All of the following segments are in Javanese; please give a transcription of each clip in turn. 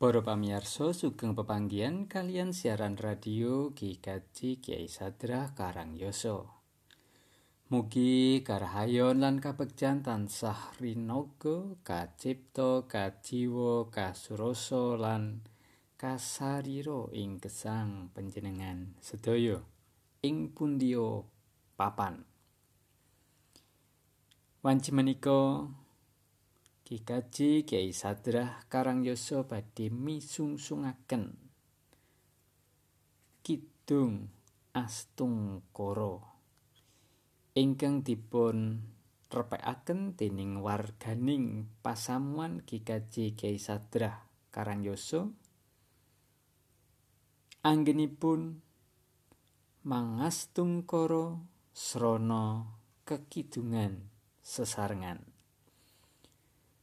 Para pamirsa sugeng pepanggihan kalian siaran radio Kaji Kiai Sadra Karangyoso. Mugi karahayon lan kabegjan tansah rinaga kacipta kajiwa kasurasa lan kasarira ing gesang panjenengan sedaya ing pundia papan. Wanci menika Kikaji Kiai Sadrah Karangyoso badhe misungsungaken Kidung Astungkara ingkang dipun repekaken dening warganing pasamuan Kikaji Kiai Sadrah Karangyoso anggenipun mangastungkara srana kekidungan sesarengan.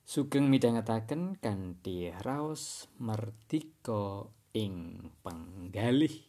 Sugeng midhangetaken kanthi raos merdika ing penggalih.